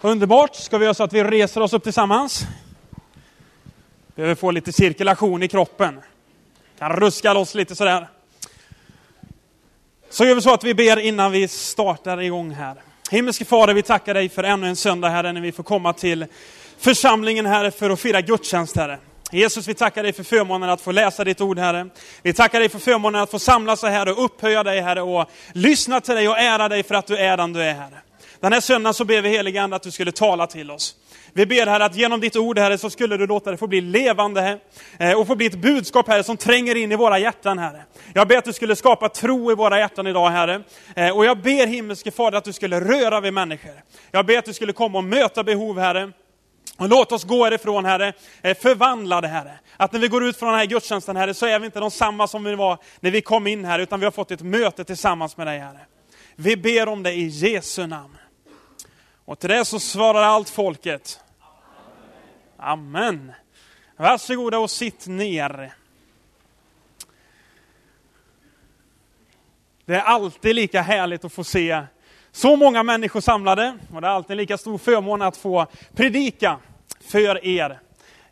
Underbart. Ska vi göra så att vi reser oss upp tillsammans? Behöver få lite cirkulation i kroppen. Kan ruska loss lite sådär. Så gör vi så att vi ber innan vi startar igång här. Himmelske Fader, vi tackar dig för ännu en söndag, Herre, när vi får komma till församlingen, Herre, för att fira gudstjänst, Herre. Jesus, vi tackar dig för förmånen att få läsa ditt ord, Herre. Vi tackar dig för förmånen att få samlas här och upphöja dig, Herre, och lyssna till dig och ära dig för att du är den du är, Herre. Den här söndagen så ber vi helige Ande att du skulle tala till oss. Vi ber Herre att genom ditt ord Herre så skulle du låta det få bli levande eh, och få bli ett budskap Herre som tränger in i våra hjärtan Herre. Jag ber att du skulle skapa tro i våra hjärtan idag Herre. Eh, och jag ber himmelske Fader att du skulle röra vid människor. Jag ber att du skulle komma och möta behov Herre. Och låt oss gå härifrån Herre, eh, förvandlade Herre. Att när vi går ut från den här gudstjänsten Herre så är vi inte de samma som vi var när vi kom in här utan vi har fått ett möte tillsammans med dig Herre. Vi ber om det i Jesu namn. Och till det så svarar allt folket. Amen. Varsågoda och sitt ner. Det är alltid lika härligt att få se så många människor samlade och det är alltid en lika stor förmån att få predika för er.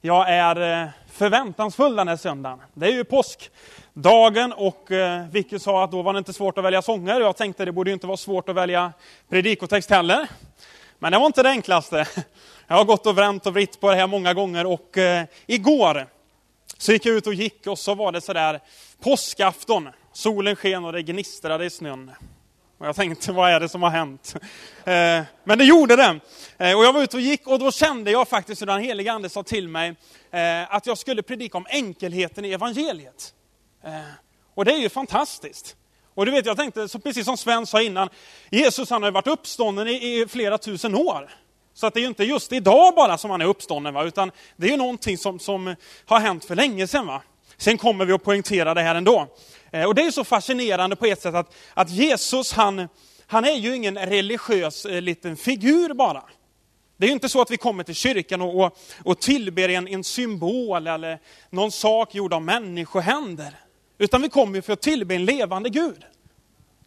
Jag är eh, förväntansfull den här söndagen. Det är ju påskdagen och eh, Vicky sa att då var det inte svårt att välja sånger. Jag tänkte det borde inte vara svårt att välja predikotext heller. Men det var inte det enklaste. Jag har gått och vänt och vritt på det här många gånger och eh, igår så gick jag ut och gick och så var det sådär påskafton. Solen sken och det gnistrade i snön. Och jag tänkte, vad är det som har hänt? Eh, men det gjorde det. Eh, och jag var ute och gick och då kände jag faktiskt hur den heliga ande sa till mig eh, att jag skulle predika om enkelheten i evangeliet. Eh, och det är ju fantastiskt. Och du vet, jag tänkte, så precis som Sven sa innan, Jesus han har varit uppstånden i, i, flera tusen år. Så att det är ju inte just idag bara som han är uppstånden, va? utan det är ju någonting som, som har hänt för länge sedan. Va? Sen kommer vi att poängtera det här ändå. Eh, och det är så fascinerande på ett sätt att, att Jesus, han, han är ju ingen religiös eh, liten figur bara. Det är ju inte så att vi kommer till kyrkan och, och, och tillber en, en symbol eller någon sak gjord av människohänder. Utan vi kommer för att tillbe en levande Gud.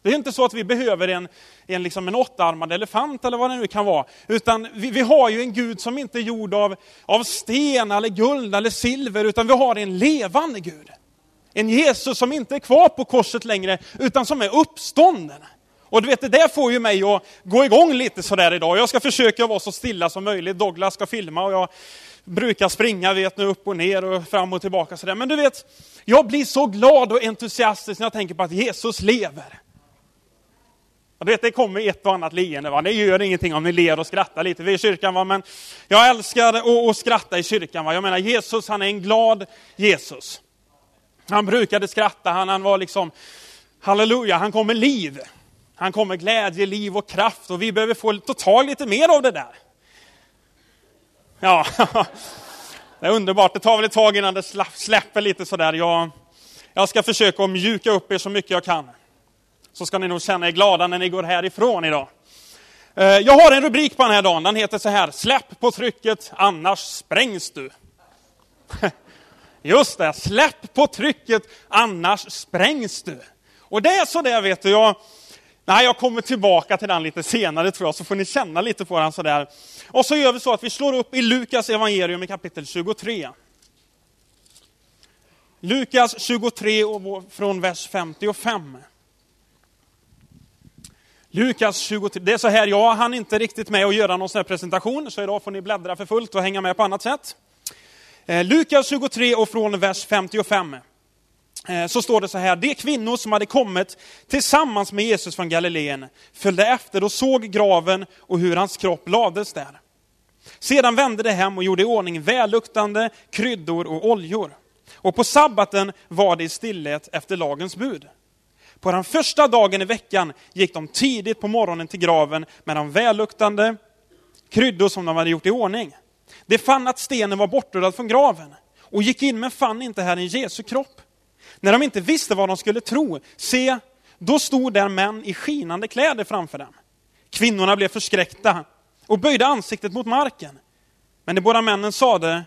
Det är inte så att vi behöver en, en, liksom en åttaarmad elefant eller vad det nu kan vara. Utan vi, vi, har ju en Gud som inte är gjord av, av sten eller guld eller silver, utan vi har en levande Gud. En Jesus som inte är kvar på korset längre, utan som är uppstånden. Och du vet, det där får ju mig att gå igång lite sådär idag. Jag ska försöka vara så stilla som möjligt. Douglas ska filma och jag brukar springa vet nu upp och ner och fram och tillbaka. Sådär. Men du vet, jag blir så glad och entusiastisk när jag tänker på att Jesus lever. Och du vet, det kommer ett och annat leende. Va? Det gör ingenting om ni ler och skrattar lite. Vi är i kyrkan, va? men jag älskar att, att skratta i kyrkan. Va? Jag menar, Jesus han är en glad Jesus. Han brukade skratta, han, han var liksom, halleluja, han kom med liv. Han kom med glädje, liv och kraft och vi behöver få ta tag lite mer av det där. Ja, det är underbart. Det tar väl ett tag innan det släpper lite sådär. Jag, jag ska försöka att mjuka upp er så mycket jag kan. Så ska ni nog känna er glada när ni går härifrån idag. Eh, jag har en rubrik på den här dagen. Den heter så här. Släpp på trycket, annars sprängs du. Just det, släpp på trycket, annars sprängs du. Och det är så där vet du, jag, nej, jag kommer tillbaka till den lite senare tror jag, så får ni känna lite på den sådär. Och så gör vi så att vi slår upp i Lukas evangelium i kapitel 23. Lukas 23 och från vers 55. Lukas 23, det är så här, jag hann inte riktigt med att göra någon sån här presentation, så idag får ni bläddra för fullt och hänga med på annat sätt. Eh, Lukas 23 och från vers 55 Eh, så står det så här, de kvinnor som hade kommit tillsammans med Jesus från Galileen följde efter och såg graven och hur hans kropp lades där. Sedan vände de hem och gjorde i ordning välluktande kryddor och oljor. Och på sabbaten var det i stillhet efter lagens bud. På den första dagen i veckan gick de tidigt på morgonen till graven med de välluktande kryddor som de hade gjort i ordning. De fann att stenen var bortrullad från graven och gick in men fann inte Herren Jesu kropp. När de inte visste vad de skulle tro, se, då stod där män i skinande kläder framför dem. Kvinnorna blev förskräckta och böjde ansiktet mot marken. Men de båda männen sade,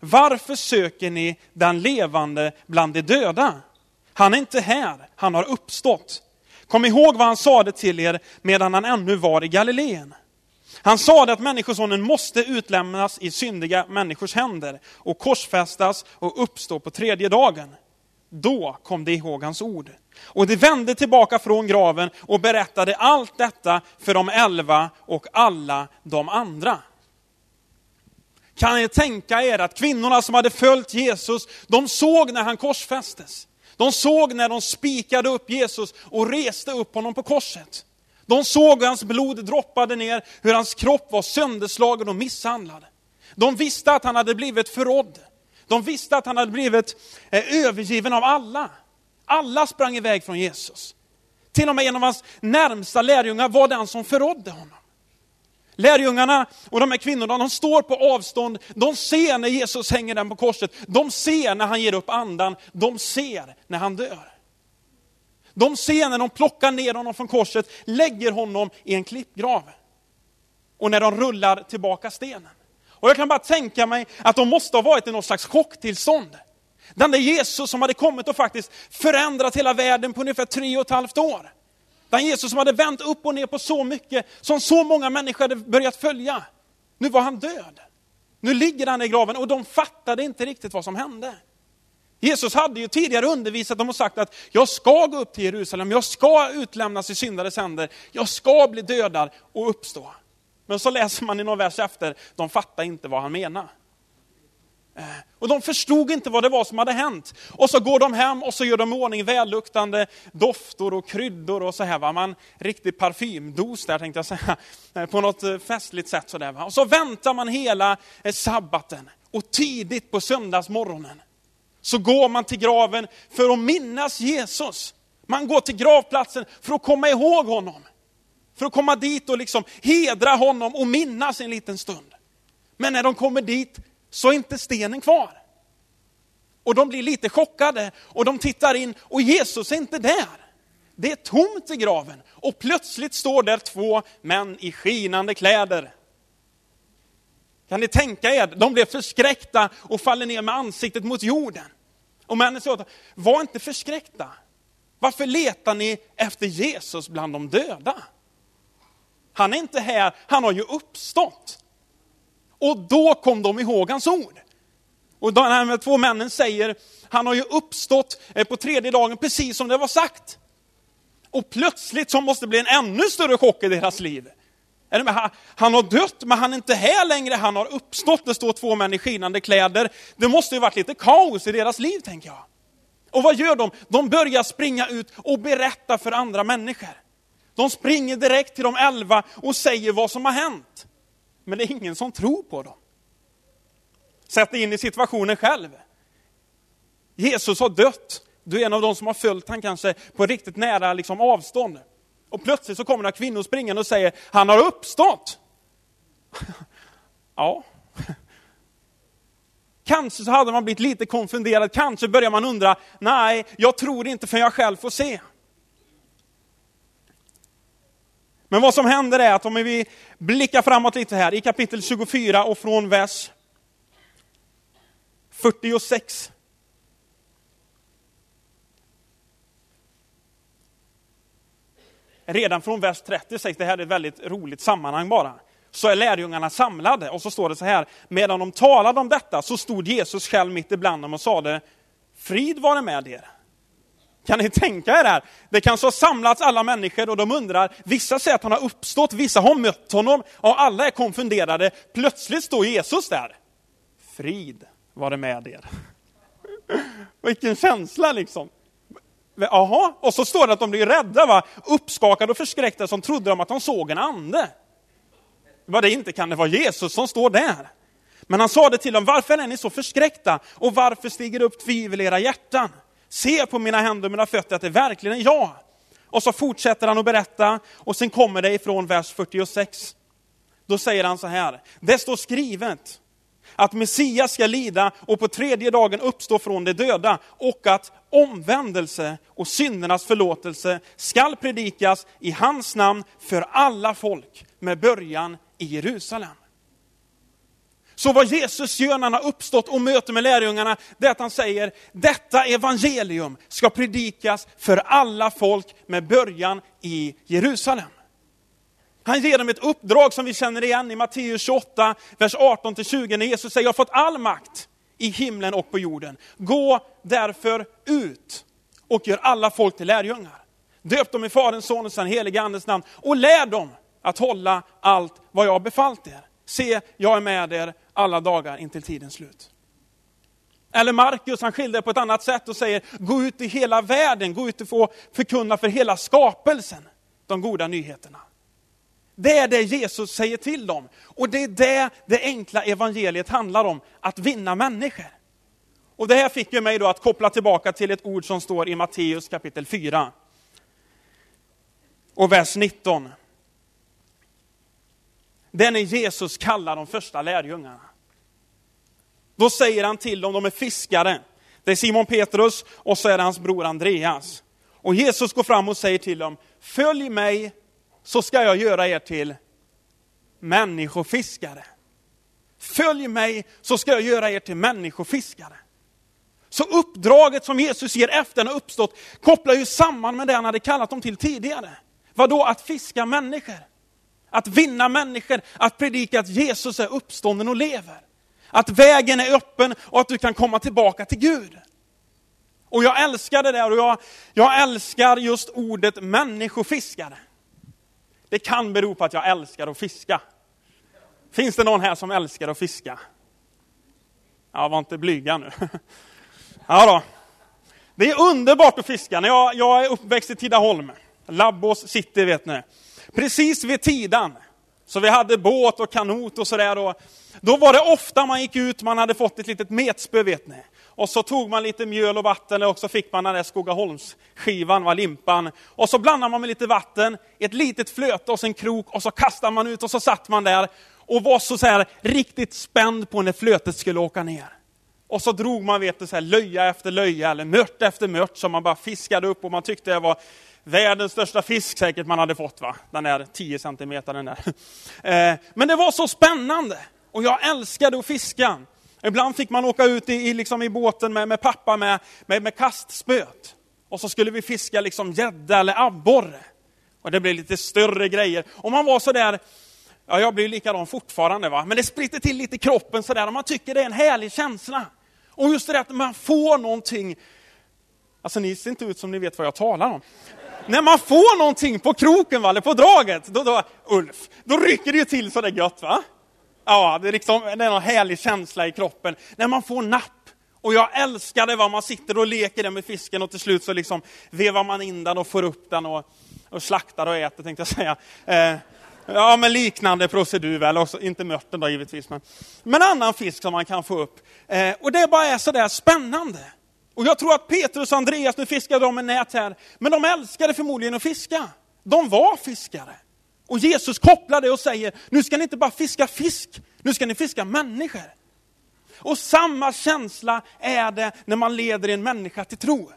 varför söker ni den levande bland de döda? Han är inte här, han har uppstått. Kom ihåg vad han sade till er medan han ännu var i Galileen. Han sade att Människosonen måste utlämnas i syndiga människors händer och korsfästas och uppstå på tredje dagen. Då kom de ihåg hans ord. Och de vände tillbaka från graven och berättade allt detta för de elva och alla de andra. Kan ni tänka er att kvinnorna som hade följt Jesus, de såg när han korsfästes. De såg när de spikade upp Jesus och reste upp honom på korset. De såg hur hans blod droppade ner, hur hans kropp var sönderslagen och misshandlad. De visste att han hade blivit förrådd. De visste att han hade blivit eh, övergiven av alla. Alla sprang iväg från Jesus. Till och med en av hans närmsta lärjungar var den som förrådde honom. Lärjungarna och de här kvinnorna, de står på avstånd, de ser när Jesus hänger den på korset, de ser när han ger upp andan, de ser när han dör. De ser när de plockar ner honom från korset, lägger honom i en klippgrav. Och när de rullar tillbaka stenen. Och jag kan bara tänka mig att de måste ha varit i något slags chocktillstånd. Den där Jesus som hade kommit och faktiskt förändrat hela världen på ungefär tre och ett halvt år. Den Jesus som hade vänt upp och ner på så mycket, som så många människor hade börjat följa. Nu var han död. Nu ligger han i graven och de fattade inte riktigt vad som hände. Jesus hade ju tidigare undervisat dem och sagt att jag ska gå upp till Jerusalem, jag ska utlämnas i syndares händer, jag ska bli dödad och uppstå. Men så läser man i någon vers efter, de fattar inte vad han menar. Eh, och de förstod inte vad det var som hade hänt. Och så går de hem och så gör de i ordning välluktande dofter och kryddor och så här. Va? Man, riktig parfymdos där tänkte jag säga, eh, på något eh, festligt sätt. Så där, va? Och så väntar man hela sabbaten och tidigt på söndagsmorgonen så går man till graven för att minnas Jesus. Man går till gravplatsen för att komma ihåg honom. För att komma dit och liksom hedra honom och minnas en liten stund. Men när de kommer dit så är inte stenen kvar. Och de blir lite chockade och de tittar in och Jesus är inte där. Det är tomt i graven och plötsligt står där två män i skinande kläder. Kan ni tänka er? De blev förskräckta och faller ner med ansiktet mot jorden. Och männen säger, var inte förskräckta. Varför letar ni efter Jesus bland de döda? Han är inte här, han har ju uppstått. Och då kom de ihåg hans ord. Och de här två männen säger, han har ju uppstått eh, på tredje dagen precis som det var sagt. Och plötsligt så måste det bli en ännu större chock i deras liv. Han har dött, men han är inte här längre, han har uppstått. Det står två män i skinande kläder. Det måste ju varit lite kaos i deras liv, tänker jag. Och vad gör de? De börjar springa ut och berätta för andra människor. De springer direkt till de elva och säger vad som har hänt. Men det är ingen som tror på dem. Sätt dig in i situationen själv. Jesus har dött. Du är en av de som har följt han kanske på riktigt nära liksom, avstånd. Och plötsligt så kommer några kvinnor springande och säger, han har uppstått. ja. Kanske så hade man blivit lite konfunderad, kanske börjar man undra, nej, jag tror inte för jag själv får se. Men vad som händer är att om vi blickar framåt lite här, i kapitel 24 och från vers 46 redan från vers 30 sägs, det här är ett väldigt roligt sammanhang bara, så är lärjungarna samlade och så står det så här, medan de talade om detta så stod Jesus själv mitt ibland dem och sade, frid vare med er. Kan ni tänka er det här? Det kanske har samlats alla människor och de undrar, vissa säger att han har uppstått, vissa har mött honom och alla är konfunderade. Plötsligt står Jesus där. Frid var det med er. Vilken känsla liksom. Jaha, och så står det att de blir rädda, va? uppskakade och förskräckta som trodde de att de såg en ande. Vad det inte kan det vara Jesus som står där. Men han sa det till dem, varför är ni så förskräckta och varför stiger upp tvivel i era hjärtan? Se på mina händer och mina fötter att det verkligen är jag. Och så fortsätter han att berätta och sen kommer det ifrån vers 46. Då säger han så här, det står skrivet, att Messias ska lida och på tredje dagen uppstå från de döda och att omvändelse och syndernas förlåtelse skall predikas i hans namn för alla folk med början i Jerusalem. Så vad Jesus gör när han har uppstått och möter med lärjungarna, det är att han säger, detta evangelium ska predikas för alla folk med början i Jerusalem. Han ger dem ett uppdrag som vi känner igen i Matteus 28, vers 18-20, när Jesus säger, jag har fått all makt i himlen och på jorden. Gå därför ut och gör alla folk till lärjungar. Döp dem i Faderns, Sonens och helige Andens namn och lär dem att hålla allt vad jag har befallt er. Se, jag är med er alla dagar intill tidens slut. Eller Markus, han skildrar på ett annat sätt och säger, gå ut i hela världen, gå ut och få förkunna för hela skapelsen de goda nyheterna. Det är det Jesus säger till dem. Och det är det det enkla evangeliet handlar om, att vinna människor. Och det här fick ju mig då att koppla tillbaka till ett ord som står i Matteus kapitel 4. Och vers 19. Det är när Jesus kallar de första lärjungarna. Då säger han till dem, de är fiskare. Det är Simon Petrus och så är det hans bror Andreas. Och Jesus går fram och säger till dem, följ mig så ska jag göra er till människofiskare. Följ mig så ska jag göra er till människofiskare. Så uppdraget som Jesus ger efter han har uppstått kopplar ju samman med det han hade kallat dem till tidigare. Vadå? Att fiska människor. Att vinna människor, att predika att Jesus är uppstånden och lever. Att vägen är öppen och att du kan komma tillbaka till Gud. Och jag älskar det där och jag, jag älskar just ordet människofiskare. Det kan bero på att jag älskar att fiska. Finns det någon här som älskar att fiska? Ja, var inte blyga nu. Ja då. Det är underbart att fiska. Jag, jag är uppväxt i Tidaholm. Labbås city vet ni. Precis vid Tidan. Så vi hade båt och kanot och sådär. Då var det ofta man gick ut, man hade fått ett litet metspö vet ni. Och så tog man lite mjöl och vatten och så fick man den där Skogaholmsskivan, var limpan. Och så blandade man med lite vatten, ett litet flöte och en krok och så kastade man ut och så satt man där och var så, så här, riktigt spänd på när flötet skulle åka ner. Och så drog man vet du, så här, löja efter löja eller mört efter mört som man bara fiskade upp och man tyckte det var världens största fisk säkert man hade fått. va? Den där 10 centimeter den där. Eh, men det var så spännande och jag älskade att fiska. Ibland fick man åka ut i, i, liksom i båten med, med pappa med, med, med kastspöt. Och så skulle vi fiska liksom gädda eller abborre. Och det blev lite större grejer. Och man var så där, ja jag blir likadan fortfarande va, men det spritter till lite i kroppen sådär och man tycker det är en härlig känsla. Och just det där att man får någonting, alltså ni ser inte ut som ni vet vad jag talar om. När man får någonting på kroken, va, eller på draget, då, då, Ulf, då rycker det ju till sådär gött va? Ja, det är, liksom, det är en härlig känsla i kroppen. När man får napp. Och jag älskar det, va? man sitter och leker med fisken och till slut så liksom vevar man in den och får upp den och, och slaktar och äter, tänkte jag säga. Eh, Ja, men liknande procedur väl, också, inte mörten då givetvis, men, men annan fisk som man kan få upp. Eh, och det bara är sådär spännande. Och jag tror att Petrus och Andreas, nu fiskar de med nät här, men de älskade förmodligen att fiska. De var fiskare. Och Jesus kopplar det och säger, nu ska ni inte bara fiska fisk, nu ska ni fiska människor. Och samma känsla är det när man leder en människa till tro.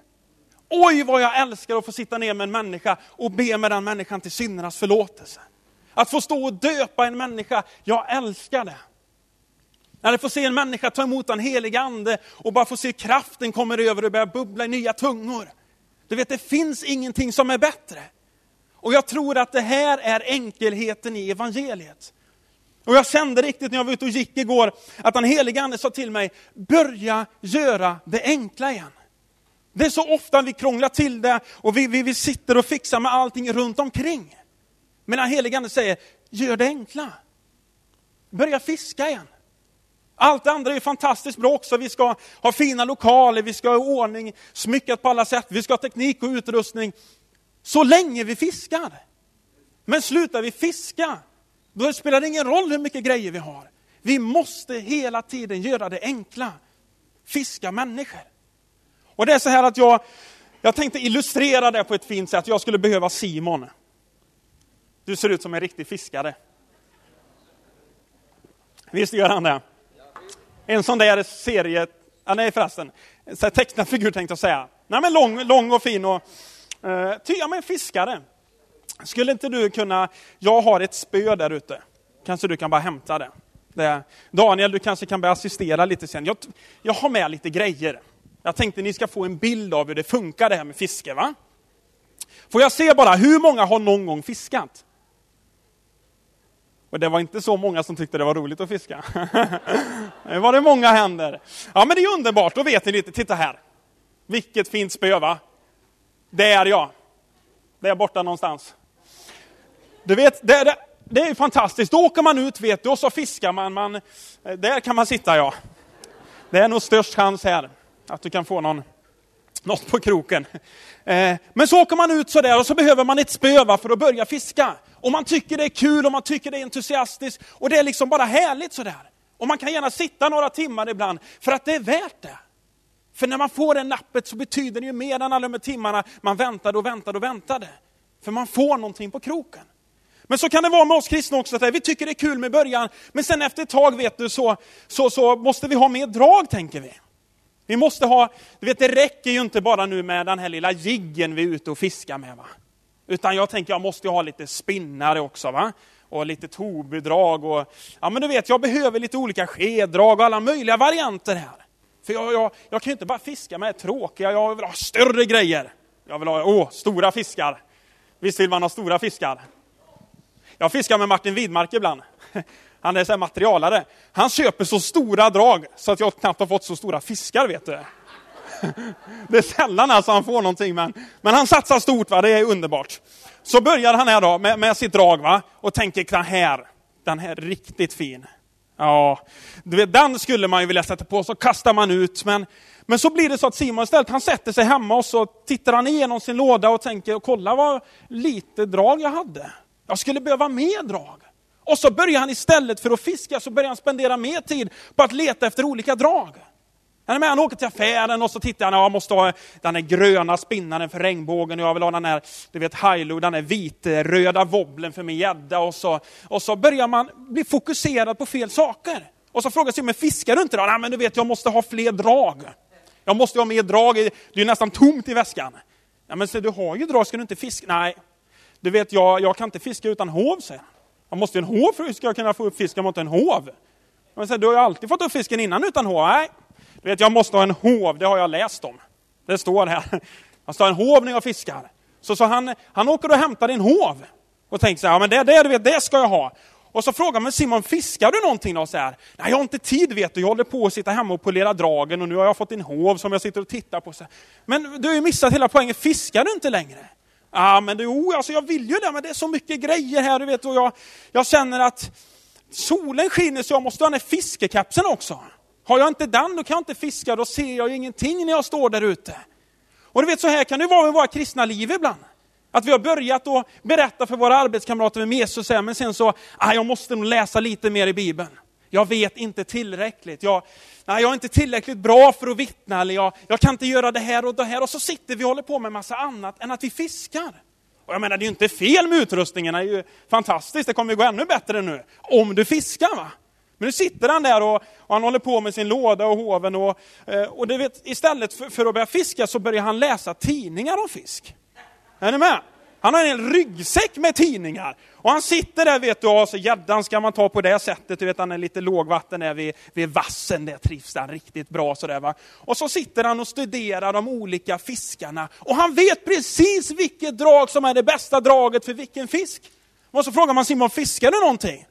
Oj vad jag älskar att få sitta ner med en människa och be med den människan till syndernas förlåtelse. Att få stå och döpa en människa, jag älskar det. När få se en människa ta emot den helige ande och bara få se kraften kommer över och börja bubbla i nya tungor. Du vet, det finns ingenting som är bättre. Och jag tror att det här är enkelheten i evangeliet. Och jag kände riktigt när jag var ute och gick igår, att den helige ande sa till mig, börja göra det enkla igen. Det är så ofta vi krånglar till det och vi, vi, vi sitter och fixar med allting runt omkring. Men den helige Ande säger, gör det enkla. Börja fiska igen. Allt det andra är fantastiskt bra också. Vi ska ha fina lokaler, vi ska ha ordning, smyckat på alla sätt, vi ska ha teknik och utrustning. Så länge vi fiskar. Men slutar vi fiska, då spelar det ingen roll hur mycket grejer vi har. Vi måste hela tiden göra det enkla. Fiska människor. Och det är så här att jag, jag tänkte illustrera det på ett fint sätt. Jag skulle behöva Simon. Du ser ut som en riktig fiskare. Visst gör han det? En sån där serie, ah, nej förresten, så tecknad figur tänkte jag säga. Nej men lång, lång och fin och, eh, ty, ja men fiskare. Skulle inte du kunna, jag har ett spö där ute, kanske du kan bara hämta det. det. Daniel, du kanske kan börja assistera lite sen. Jag, jag har med lite grejer. Jag tänkte ni ska få en bild av hur det funkar det här med fiske. va? Får jag se bara, hur många har någon gång fiskat? Och det var inte så många som tyckte det var roligt att fiska. Nu var det många händer. Ja men det är underbart, då vet ni lite. Titta här. Vilket fint spö va? Det är jag. Det är borta någonstans. Du vet, det, det, det är fantastiskt. Då åker man ut vet du och så fiskar man. man. Eh, där kan man sitta ja. Det är nog störst chans här att du kan få någon, något på kroken. Eh, men så åker man ut sådär och så behöver man ett spö va, för att börja fiska. Och man tycker det är kul och man tycker det är entusiastiskt och det är liksom bara härligt sådär. Och man kan gärna sitta några timmar ibland för att det är värt det. För när man får det nappet så betyder det ju mer än alla de timmarna man väntade och väntade och väntade. För man får någonting på kroken. Men så kan det vara med oss kristna också, att vi tycker det är kul med början, men sen efter ett tag vet du, så, så, så måste vi ha mer drag, tänker vi. Vi måste ha, du vet det räcker ju inte bara nu med den här lilla jiggen vi är ute och fiskar med. Va? Utan jag tänker jag måste ha lite spinnare också. va? Och lite tobedrag och, ja men du vet jag behöver lite olika skeddrag och alla möjliga varianter här. För jag, jag, jag kan ju inte bara fiska med tråkiga, jag vill ha större grejer. Jag vill ha, åh, stora fiskar. Visst vill man ha stora fiskar? Jag fiskar med Martin Widmark ibland. Han är så materialare. Han köper så stora drag så att jag knappt har fått så stora fiskar, vet du. Det är sällan alltså han får någonting, men, men han satsar stort, va? det är underbart. Så börjar han här då med, med sitt drag va? och tänker den här, den här är riktigt fin. Ja, vet, den skulle man ju vilja sätta på, så kastar man ut. Men, men så blir det så att Simon istället, han sätter sig hemma och så tittar han igenom sin låda och tänker, kolla vad lite drag jag hade. Jag skulle behöva mer drag. Och så börjar han istället för att fiska, så börjar han spendera mer tid på att leta efter olika drag. Han, med, han åker till affären och så tittar han, jag måste ha den där gröna spinnaren för regnbågen, och jag vill ha den här, du vet, Hilo, den där vitröda wobblen för min gädda. Och så, och så börjar man bli fokuserad på fel saker. Och så frågar sig, men fiskar du inte då? Nej, men du vet, jag måste ha fler drag. Jag måste ha mer drag, det är ju nästan tomt i väskan. Ja, men så, du har ju drag, ska du inte fiska? Nej, du vet, jag, jag kan inte fiska utan hov, säger han. Jag måste ju en hov för att kunna få upp fisken mot en hov. Men så, du har ju alltid fått upp fisken innan utan hov. Nej, vet, jag måste ha en hov, det har jag läst om. Det står här. Han ska ha en hov när jag fiskar. Så, så han, han åker och hämtar en hov. Och tänker så här, ja men det, det, du vet, det ska jag ha. Och så frågar man Simon, fiskar du någonting då? Så här, Nej, jag har inte tid vet du, jag håller på att sitta hemma och polera dragen och nu har jag fått en hov som jag sitter och tittar på. Så här. Men du har ju missat hela poängen, fiskar du inte längre? Ja, men jo, oh, alltså jag vill ju det, men det är så mycket grejer här, du vet, och jag, jag känner att solen skiner så jag måste ha den här fiskekepsen också. Har jag inte den, då kan jag inte fiska, då ser jag ingenting när jag står där ute. Och du vet, så här kan det vara med våra kristna liv ibland. Att vi har börjat att berätta för våra arbetskamrater med Jesus, men sen så, ah, jag måste nog läsa lite mer i Bibeln. Jag vet inte tillräckligt. Jag, nej, jag är inte tillräckligt bra för att vittna, eller jag, jag kan inte göra det här och det här. Och så sitter vi och håller på med massa annat än att vi fiskar. Och jag menar, det är ju inte fel med utrustningen, det är ju fantastiskt, det kommer ju gå ännu bättre nu. Om du fiskar va? Men nu sitter han där och, och han håller på med sin låda och hoven och, eh, och det vet, istället för, för att börja fiska så börjar han läsa tidningar om fisk. Är ni med? Han har en hel ryggsäck med tidningar. Och han sitter där vet du, och så gäddan ska man ta på det sättet, du vet han är lite lågvatten där vid, vid vassen, där trivs han riktigt bra sådär va. Och så sitter han och studerar de olika fiskarna. Och han vet precis vilket drag som är det bästa draget för vilken fisk. Och så frågar man Simon, fiskar du någonting?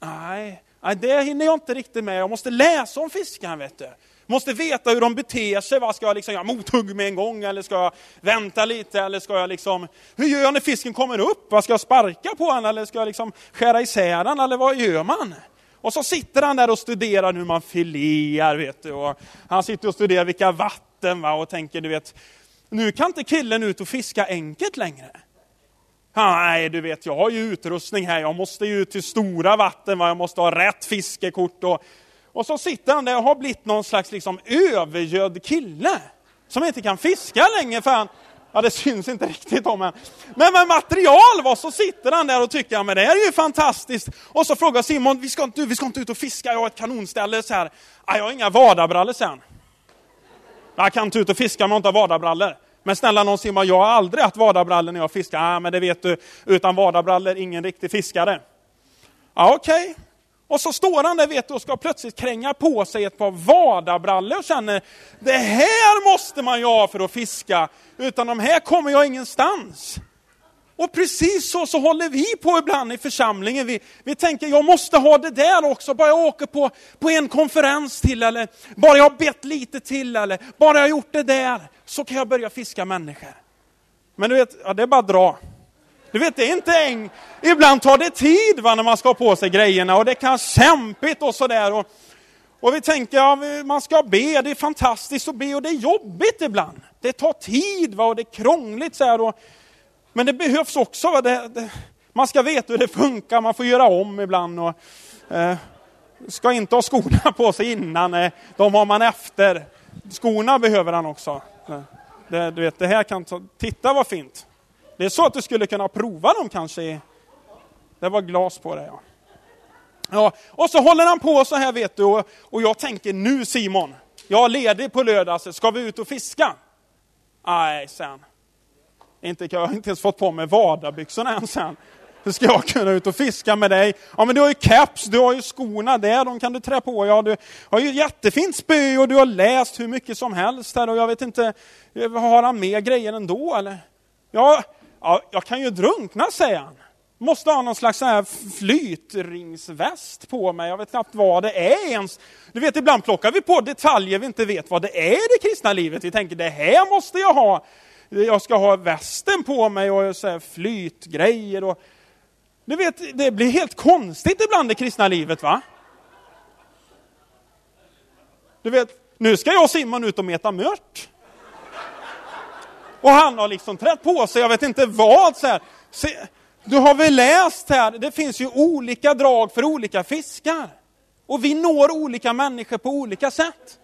Nej, nej det hinner jag inte riktigt med, jag måste läsa om fiskarna vet du. Måste veta hur de beter sig. Vad ska jag liksom göra? Mothugg med en gång? Eller ska jag vänta lite? Eller ska jag liksom... Hur gör jag när fisken kommer upp? Vad ska jag sparka på den? Eller ska jag liksom skära isär den? Eller vad gör man? Och så sitter han där och studerar hur man filear, vet du. Och han sitter och studerar vilka vatten, va? och tänker, du vet, nu kan inte killen ut och fiska enkelt längre. Nej, du vet, jag har ju utrustning här, jag måste ju ut till stora vatten, va? jag måste ha rätt fiskekort och och så sitter han där och har blivit någon slags liksom övergödd kille. Som inte kan fiska längre för han, ja det syns inte riktigt om än. men med material va, så sitter han där och tycker, ja men det här är ju fantastiskt. Och så frågar Simon, vi ska inte, vi ska inte ut och fiska, jag har ett kanonställe så här. Ja, jag har inga vadarbrallor sen. Jag kan inte ut och fiska om jag inte har vadarbrallor. Men snälla någon Simon, jag har aldrig haft vadarbrallor när jag fiskar. Ja, men det vet du, utan vadarbrallor ingen riktig fiskare. Ja, okej. Okay. Och så står han där vet du, och ska plötsligt kränga på sig ett par vadarbrallor och känner, det här måste man ju ha för att fiska, utan de här kommer jag ingenstans. Och precis så, så håller vi på ibland i församlingen. Vi, vi tänker, jag måste ha det där också, bara jag åker på, på en konferens till, eller bara jag har bett lite till, eller bara jag har gjort det där, så kan jag börja fiska människor. Men du vet, ja, det är bara att dra. Du vet, det är inte eng... Ibland tar det tid va, när man ska ha på sig grejerna och det kan vara kämpigt och sådär. Och, och vi tänker, ja, man ska be, det är fantastiskt att be och det är jobbigt ibland. Det tar tid va, och det är krångligt så här. Och, men det behövs också. Va, det, det, man ska veta hur det funkar, man får göra om ibland. Och, eh, ska inte ha skorna på sig innan, eh, de har man efter. Skorna behöver han också. Det, du vet, det här kan ta, titta vad fint. Det är så att du skulle kunna prova dem kanske. Det var glas på det ja. ja. Och så håller han på så här vet du och, och jag tänker nu Simon, jag är ledig på lördag, ska vi ut och fiska? Nej, sen. Inte, jag har inte ens fått på mig vadarbyxorna än sen. Hur ska jag kunna ut och fiska med dig? Ja men du har ju caps, du har ju skorna där, de kan du trä på. Ja, du har ju jättefint spö och du har läst hur mycket som helst här och jag vet inte, har han mer grejer ändå eller? Ja, ja jag kan ju drunkna säger han. Måste ha någon slags här flytringsväst på mig, jag vet knappt vad det är ens. Du vet ibland plockar vi på detaljer vi inte vet vad det är i det kristna livet. Vi tänker det här måste jag ha. Jag ska ha västen på mig och så här flytgrejer och du vet, det blir helt konstigt ibland i kristna livet va? Du vet, nu ska jag och Simon ut och meta mört. Och han har liksom trätt på sig, jag vet inte vad. Så här. Se, du har väl läst här, det finns ju olika drag för olika fiskar. Och vi når olika människor på olika sätt.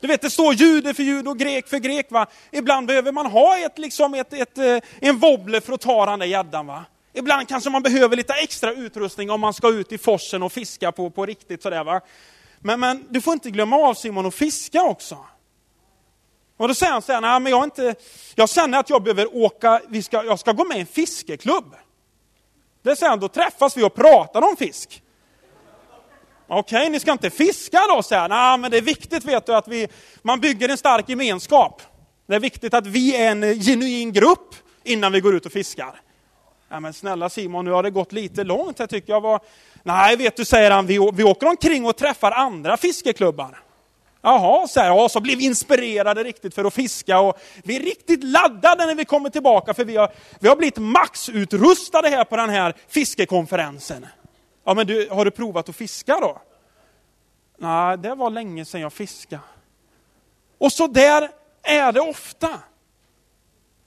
Du vet, det står jude för jude och grek för grek. Va? Ibland behöver man ha ett, liksom ett, ett, eh, en wobbler för att ta den där gäddan. Va? Ibland kanske man behöver lite extra utrustning om man ska ut i forsen och fiska på, på riktigt. Sådär, va? Men, men du får inte glömma av Simon att fiska också. Och då säger han så här, nej men jag, inte, jag känner att jag behöver åka, vi ska, jag ska gå med i en fiskeklubb. Det säger han, då träffas vi och pratar om fisk. Okej, okay, ni ska inte fiska då, säger han. Nej, men det är viktigt vet du att vi, man bygger en stark gemenskap. Det är viktigt att vi är en genuin grupp innan vi går ut och fiskar. Ja, men snälla Simon, nu har det gått lite långt här tycker jag. Var... Nej, vet du, säger han, vi, vi åker omkring och träffar andra fiskeklubbar. Jaha, så, här, ja, så blir vi inspirerade riktigt för att fiska och vi är riktigt laddade när vi kommer tillbaka för vi har, vi har blivit maxutrustade här på den här fiskekonferensen. Ja, men du, har du provat att fiska då? Nej, det var länge sedan jag fiskade. Och så där är det ofta.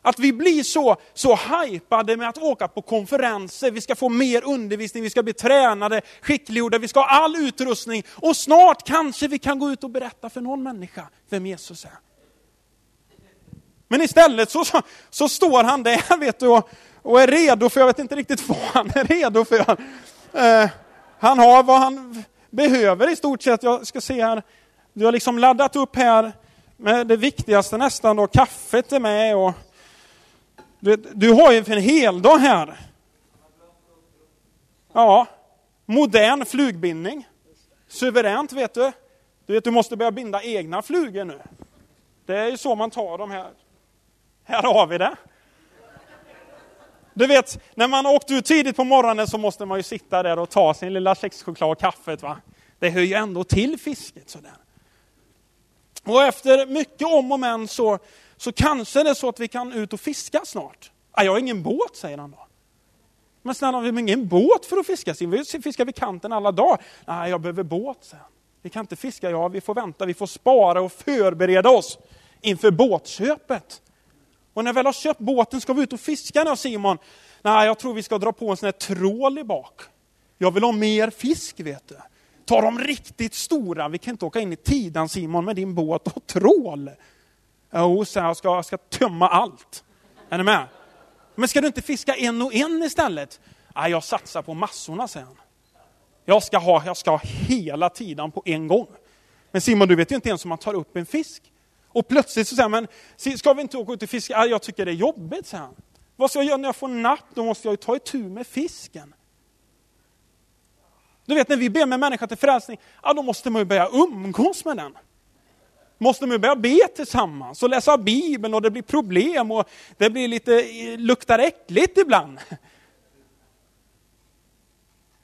Att vi blir så, så hypade med att åka på konferenser, vi ska få mer undervisning, vi ska bli tränade, skickliggjorda, vi ska ha all utrustning och snart kanske vi kan gå ut och berätta för någon människa vem Jesus är. Men istället så, så, så står han där vet du, och, och, är redo för, jag vet inte riktigt vad han är redo för. Eh, han har vad han behöver i stort sett. Jag ska se här, du har liksom laddat upp här med det viktigaste nästan då, kaffet är med och du, du har ju för en hel dag här. Ja, modern flugbindning. Suveränt vet du. Du vet, du måste börja binda egna flugor nu. Det är ju så man tar de här. Här har vi det. Du vet, när man åkte ut tidigt på morgonen så måste man ju sitta där och ta sin lilla kexchoklad och kaffet. Va? Det hör ju ändå till fisket. Sådär. Och efter mycket om och men så så kanske det är så att vi kan ut och fiska snart. Ah, jag har ingen båt, säger han då. Men snälla, vi har ingen båt för att fiska. Vi fiskar vid kanten alla dagar. Nej, jag behöver båt, säger han. Vi kan inte fiska, ja, vi får vänta, vi får spara och förbereda oss inför båtköpet. Och när vi väl har köpt båten ska vi ut och fiska nu, Simon. Nej, jag tror vi ska dra på en sån här trål i bak. Jag vill ha mer fisk, vet du. Ta de riktigt stora. Vi kan inte åka in i Tidan, Simon, med din båt och trål. Jo, så jag ska, jag ska tömma allt. Är ni med? Men ska du inte fiska en och en istället? Nej, jag satsar på massorna, säger han. Jag ska ha, jag ska ha hela tiden på en gång. Men Simon, du vet ju inte ens om man tar upp en fisk. Och plötsligt så säger han, men ska vi inte åka ut och fiska? Jag tycker det är jobbigt, säger han. Vad ska jag göra när jag får napp? Då måste jag ju ta itu med fisken. Du vet när vi ber med människa till frälsning, ja, då måste man ju börja umgås med den måste man börja be tillsammans och läsa Bibeln och det blir problem och det blir lite, luktar äckligt ibland.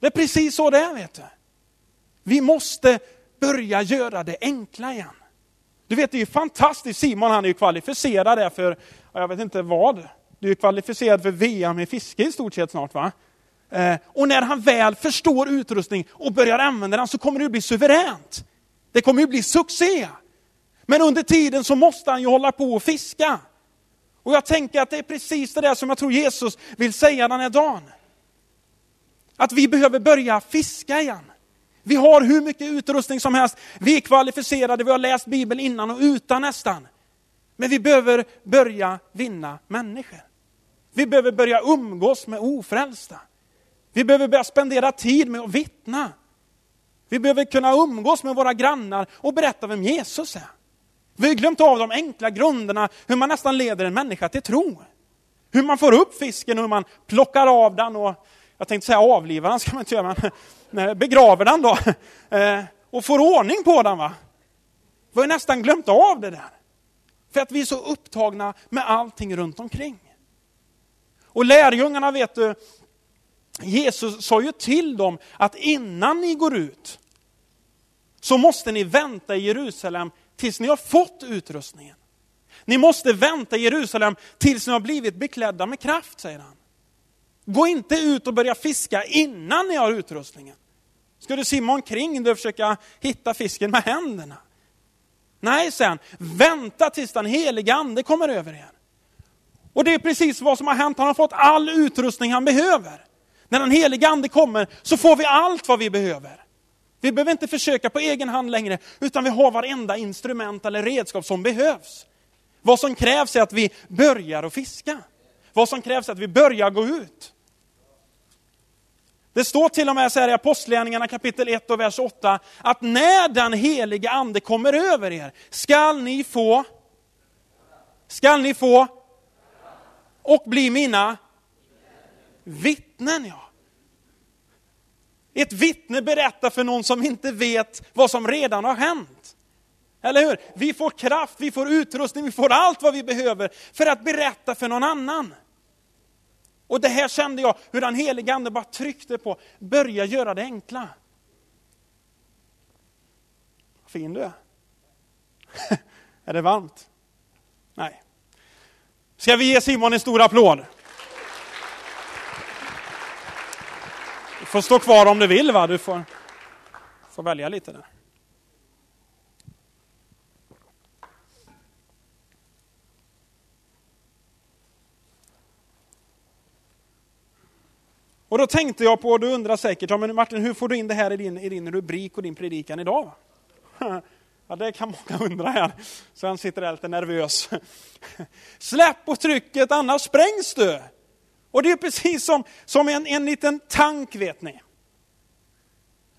Det är precis så det är, vet du. Vi måste börja göra det enkla igen. Du vet, det är ju fantastiskt. Simon han är ju kvalificerad där för, jag vet inte vad. Du är kvalificerad för VM i fiske i stort sett snart va? Eh, och när han väl förstår utrustning och börjar använda den så kommer det ju bli suveränt. Det kommer ju bli succé. Men under tiden så måste han ju hålla på och fiska. Och jag tänker att det är precis det där som jag tror Jesus vill säga den här dagen. Att vi behöver börja fiska igen. Vi har hur mycket utrustning som helst. Vi är kvalificerade, vi har läst Bibeln innan och utan nästan. Men vi behöver börja vinna människor. Vi behöver börja umgås med ofrälsta. Vi behöver börja spendera tid med att vittna. Vi behöver kunna umgås med våra grannar och berätta vem Jesus är. Vi har glömt av de enkla grunderna hur man nästan leder en människa till tro. Hur man får upp fisken och hur man plockar av den och, jag tänkte säga avlivar den ska man inte göra, men eh, begraver den då. Eh, och får ordning på den. va. Vi har nästan glömt av det där. För att vi är så upptagna med allting runt omkring. Och lärjungarna vet du, Jesus sa ju till dem att innan ni går ut så måste ni vänta i Jerusalem tills ni har fått utrustningen. Ni måste vänta i Jerusalem tills ni har blivit beklädda med kraft, säger han. Gå inte ut och börja fiska innan ni har utrustningen. Ska du simma omkring och försöka hitta fisken med händerna? Nej, sen, vänta tills den heliga ande kommer över er. Och det är precis vad som har hänt, han har fått all utrustning han behöver. När den heliga ande kommer så får vi allt vad vi behöver. Vi behöver inte försöka på egen hand längre, utan vi har varenda instrument eller redskap som behövs. Vad som krävs är att vi börjar att fiska. Vad som krävs är att vi börjar gå ut. Det står till och med så här i Apostlagärningarna kapitel 1 och vers 8, att när den heliga ande kommer över er skall ni få, skall ni få och bli mina vittnen. Ja. Ett vittne berättar för någon som inte vet vad som redan har hänt. Eller hur? Vi får kraft, vi får utrustning, vi får allt vad vi behöver för att berätta för någon annan. Och det här kände jag hur den helige Ande bara tryckte på, börja göra det enkla. Vad Fin du är. är det varmt? Nej. Ska vi ge Simon en stor applåd? Får stå kvar om du vill, va? du får, får välja lite där. Och då tänkte jag på, och du undrar säkert, ja, men Martin hur får du in det här i din, i din rubrik och din predikan idag? Ja, det kan många undra här. Så han sitter där lite nervös. Släpp på trycket, annars sprängs du. Och det är precis som, som en, en liten tank, vet ni.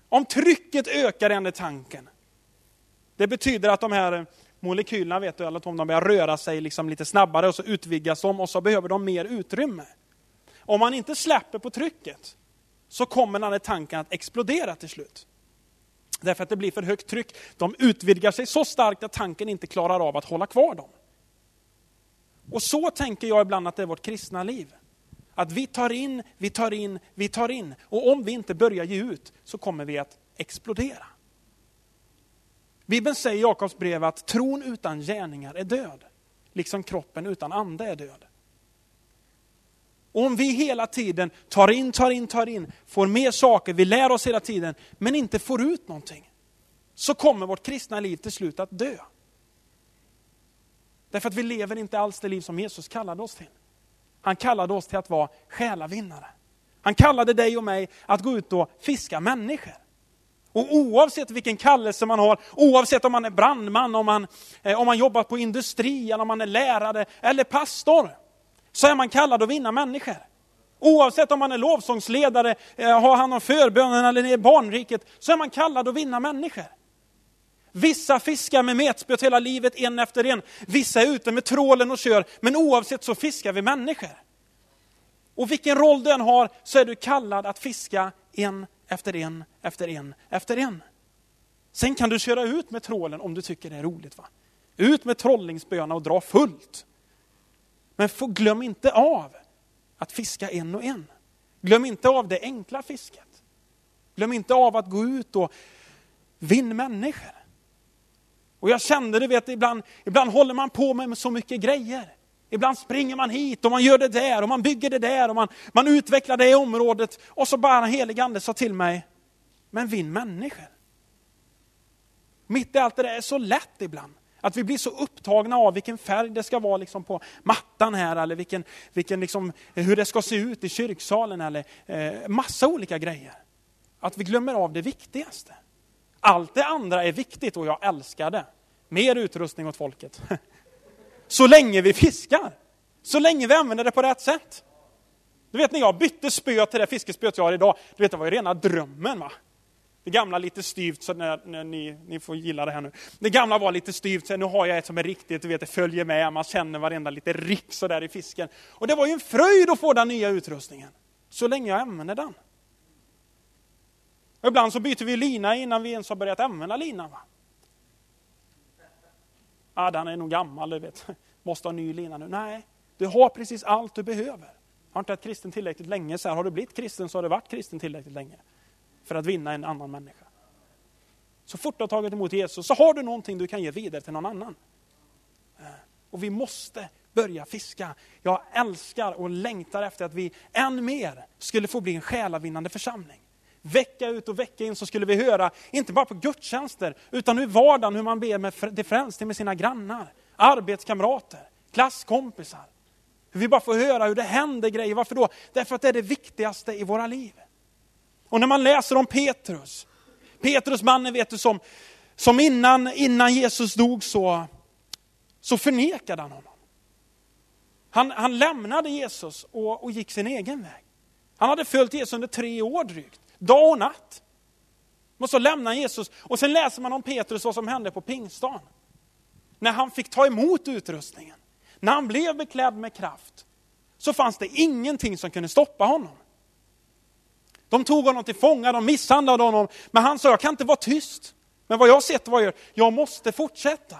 Om trycket ökar i den där tanken, det betyder att de här molekylerna, vet du, eller om de börjar röra sig liksom lite snabbare och så utvidgas de och så behöver de mer utrymme. Om man inte släpper på trycket så kommer den här tanken att explodera till slut. Därför att det blir för högt tryck. De utvidgar sig så starkt att tanken inte klarar av att hålla kvar dem. Och så tänker jag ibland att det är vårt kristna liv. Att vi tar in, vi tar in, vi tar in. Och om vi inte börjar ge ut så kommer vi att explodera. Bibeln säger i Jakobs brev att tron utan gärningar är död. Liksom kroppen utan ande är död. Och om vi hela tiden tar in, tar in, tar in, får mer saker, vi lär oss hela tiden, men inte får ut någonting, så kommer vårt kristna liv till slut att dö. Därför att vi lever inte alls det liv som Jesus kallade oss till. Han kallade oss till att vara själavinnare. Han kallade dig och mig att gå ut och fiska människor. Och oavsett vilken kallelse man har, oavsett om man är brandman, om man, eh, om man jobbar på industri, om man är lärare eller pastor, så är man kallad att vinna människor. Oavsett om man är lovsångsledare, eh, har hand om förbönen eller är barnriket, så är man kallad att vinna människor. Vissa fiskar med metspöt hela livet, en efter en. Vissa är ute med trålen och kör, men oavsett så fiskar vi människor. Och vilken roll du än har så är du kallad att fiska en efter en, efter en, efter en. Sen kan du köra ut med trålen om du tycker det är roligt. va? Ut med trollingsböna och dra fullt. Men glöm inte av att fiska en och en. Glöm inte av det enkla fisket. Glöm inte av att gå ut och vinna människor. Och jag kände, du vet, ibland, ibland håller man på med så mycket grejer. Ibland springer man hit och man gör det där och man bygger det där och man, man utvecklar det området. Och så bara en helig ande sa till mig, men vinn människor. Mitt i allt det där är så lätt ibland. Att vi blir så upptagna av vilken färg det ska vara liksom på mattan här eller vilken, vilken liksom, hur det ska se ut i kyrksalen eller eh, massa olika grejer. Att vi glömmer av det viktigaste. Allt det andra är viktigt och jag älskar det. Mer utrustning åt folket. Så länge vi fiskar. Så länge vi använder det på rätt sätt. Du vet när jag bytte spö till det fiskespöet jag har idag, du vet det var ju rena drömmen va. Det gamla lite styvt, så när, när ni, ni får gilla det här nu. Det gamla var lite styvt, så nu har jag ett som är riktigt, du vet det följer med, man känner varenda lite rick sådär i fisken. Och det var ju en fröjd att få den nya utrustningen. Så länge jag använder den. Och ibland så byter vi lina innan vi ens har börjat använda linan. Va? Ah, den är nog gammal, du vet. Måste ha ny lina nu. Nej, du har precis allt du behöver. Har inte varit kristen tillräckligt länge, så här, har du blivit kristen så har du varit kristen tillräckligt länge. För att vinna en annan människa. Så fort du har tagit emot Jesus så har du någonting du kan ge vidare till någon annan. Eh, och vi måste börja fiska. Jag älskar och längtar efter att vi än mer skulle få bli en själavinnande församling. Vecka ut och vecka in så skulle vi höra, inte bara på gudstjänster, utan i vardagen hur man ber med det frälste med sina grannar, arbetskamrater, klasskompisar. Hur vi bara får höra hur det händer grejer. Varför då? Därför att det är det viktigaste i våra liv. Och när man läser om Petrus, Petrus mannen vet du som, som innan, innan Jesus dog så, så förnekade han honom. Han, han lämnade Jesus och, och gick sin egen väg. Han hade följt Jesus under tre år drygt dag och natt. Och så lämnar Jesus. Och sen läser man om Petrus, vad som hände på pingstdagen. När han fick ta emot utrustningen. När han blev beklädd med kraft. Så fanns det ingenting som kunde stoppa honom. De tog honom till fånga, de misshandlade honom. Men han sa, jag kan inte vara tyst. Men vad jag har sett jag gör, jag måste fortsätta.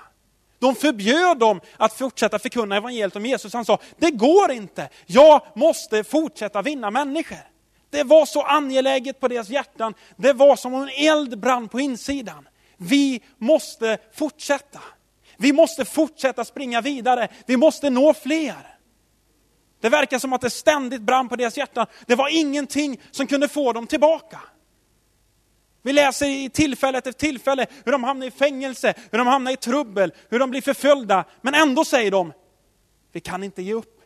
De förbjöd dem att fortsätta förkunna evangeliet om Jesus. Han sa, det går inte. Jag måste fortsätta vinna människor. Det var så angeläget på deras hjärtan. Det var som om en eld brann på insidan. Vi måste fortsätta. Vi måste fortsätta springa vidare. Vi måste nå fler. Det verkar som att det ständigt brann på deras hjärtan. Det var ingenting som kunde få dem tillbaka. Vi läser i tillfälle efter tillfälle hur de hamnar i fängelse, hur de hamnar i trubbel, hur de blir förföljda. Men ändå säger de, vi kan inte ge upp.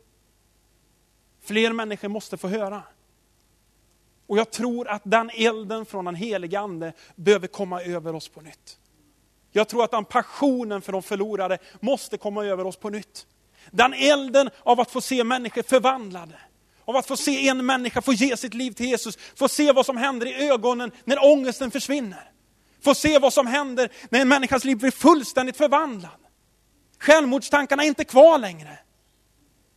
Fler människor måste få höra. Och jag tror att den elden från den helige Ande behöver komma över oss på nytt. Jag tror att den passionen för de förlorade måste komma över oss på nytt. Den elden av att få se människor förvandlade. Av att få se en människa få ge sitt liv till Jesus. Få se vad som händer i ögonen när ångesten försvinner. Få se vad som händer när en människas liv blir fullständigt förvandlad. Självmordstankarna är inte kvar längre.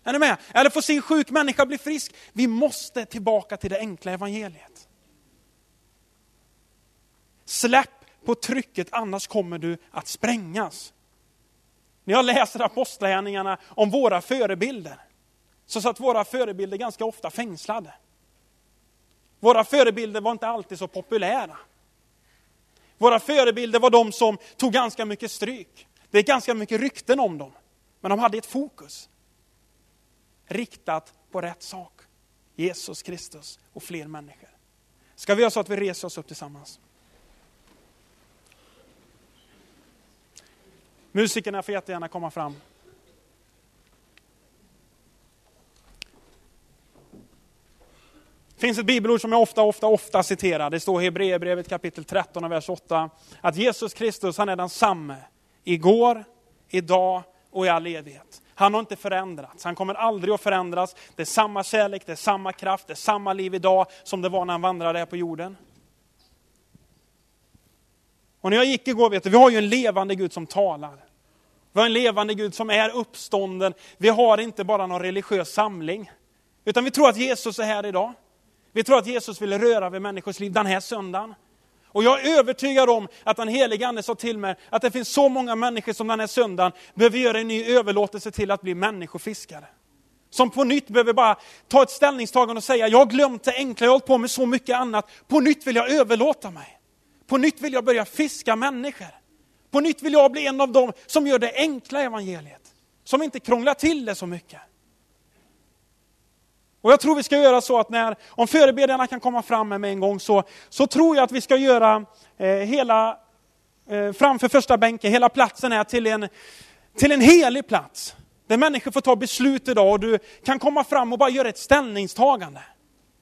Är ni med? Eller få se en sjuk människa bli frisk. Vi måste tillbaka till det enkla evangeliet. Släpp på trycket, annars kommer du att sprängas. När jag läser apostlagärningarna om våra förebilder, så satt våra förebilder ganska ofta fängslade. Våra förebilder var inte alltid så populära. Våra förebilder var de som tog ganska mycket stryk. Det är ganska mycket rykten om dem, men de hade ett fokus riktat på rätt sak. Jesus Kristus och fler människor. Ska vi göra så att vi reser oss upp tillsammans? Musikerna får jättegärna komma fram. Det finns ett bibelord som jag ofta, ofta, ofta citerar. Det står i Hebreerbrevet kapitel 13 och vers 8. Att Jesus Kristus, han är densamme. Igår, idag och i all evighet. Han har inte förändrats, han kommer aldrig att förändras. Det är samma kärlek, det är samma kraft, det är samma liv idag som det var när han vandrade här på jorden. Och när jag gick igår, vet du, vi har ju en levande Gud som talar. Vi har en levande Gud som är uppstånden. Vi har inte bara någon religiös samling. Utan vi tror att Jesus är här idag. Vi tror att Jesus vill röra vid människors liv den här söndagen. Och jag är övertygad om att den helige Ande sa till mig att det finns så många människor som den här söndagen behöver göra en ny överlåtelse till att bli människofiskare. Som på nytt behöver bara ta ett ställningstagande och säga, jag har glömt det enkla, jag har hållit på med så mycket annat. På nytt vill jag överlåta mig. På nytt vill jag börja fiska människor. På nytt vill jag bli en av dem som gör det enkla evangeliet. Som inte krånglar till det så mycket. Och jag tror vi ska göra så att när, om förebedjarna kan komma fram med mig en gång, så, så tror jag att vi ska göra eh, hela, eh, framför första bänken, hela platsen här till en, till en helig plats. Där människor får ta beslut idag och du kan komma fram och bara göra ett ställningstagande.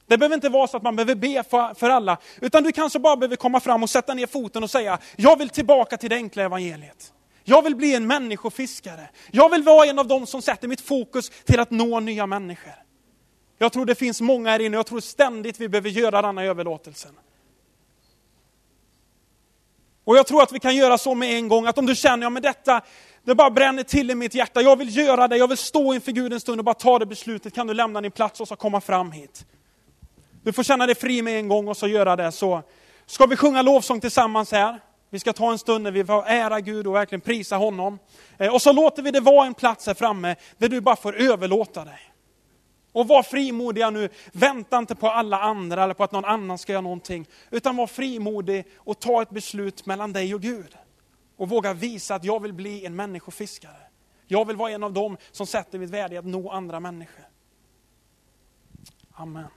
Det behöver inte vara så att man behöver be för, för alla, utan du kanske bara behöver komma fram och sätta ner foten och säga, jag vill tillbaka till det enkla evangeliet. Jag vill bli en människofiskare. Jag vill vara en av dem som sätter mitt fokus till att nå nya människor. Jag tror det finns många här inne, jag tror ständigt vi behöver göra denna överlåtelsen. Och jag tror att vi kan göra så med en gång, att om du känner, ja men detta, det bara bränner till i mitt hjärta, jag vill göra det, jag vill stå inför Gud en stund och bara ta det beslutet, kan du lämna din plats och så komma fram hit. Du får känna dig fri med en gång och så göra det. Så ska vi sjunga lovsång tillsammans här. Vi ska ta en stund när vi får ära Gud och verkligen prisa honom. Eh, och så låter vi det vara en plats här framme där du bara får överlåta dig. Och var frimodiga nu, vänta inte på alla andra eller på att någon annan ska göra någonting. Utan var frimodig och ta ett beslut mellan dig och Gud. Och våga visa att jag vill bli en människofiskare. Jag vill vara en av dem som sätter mitt värde i att nå andra människor. Amen.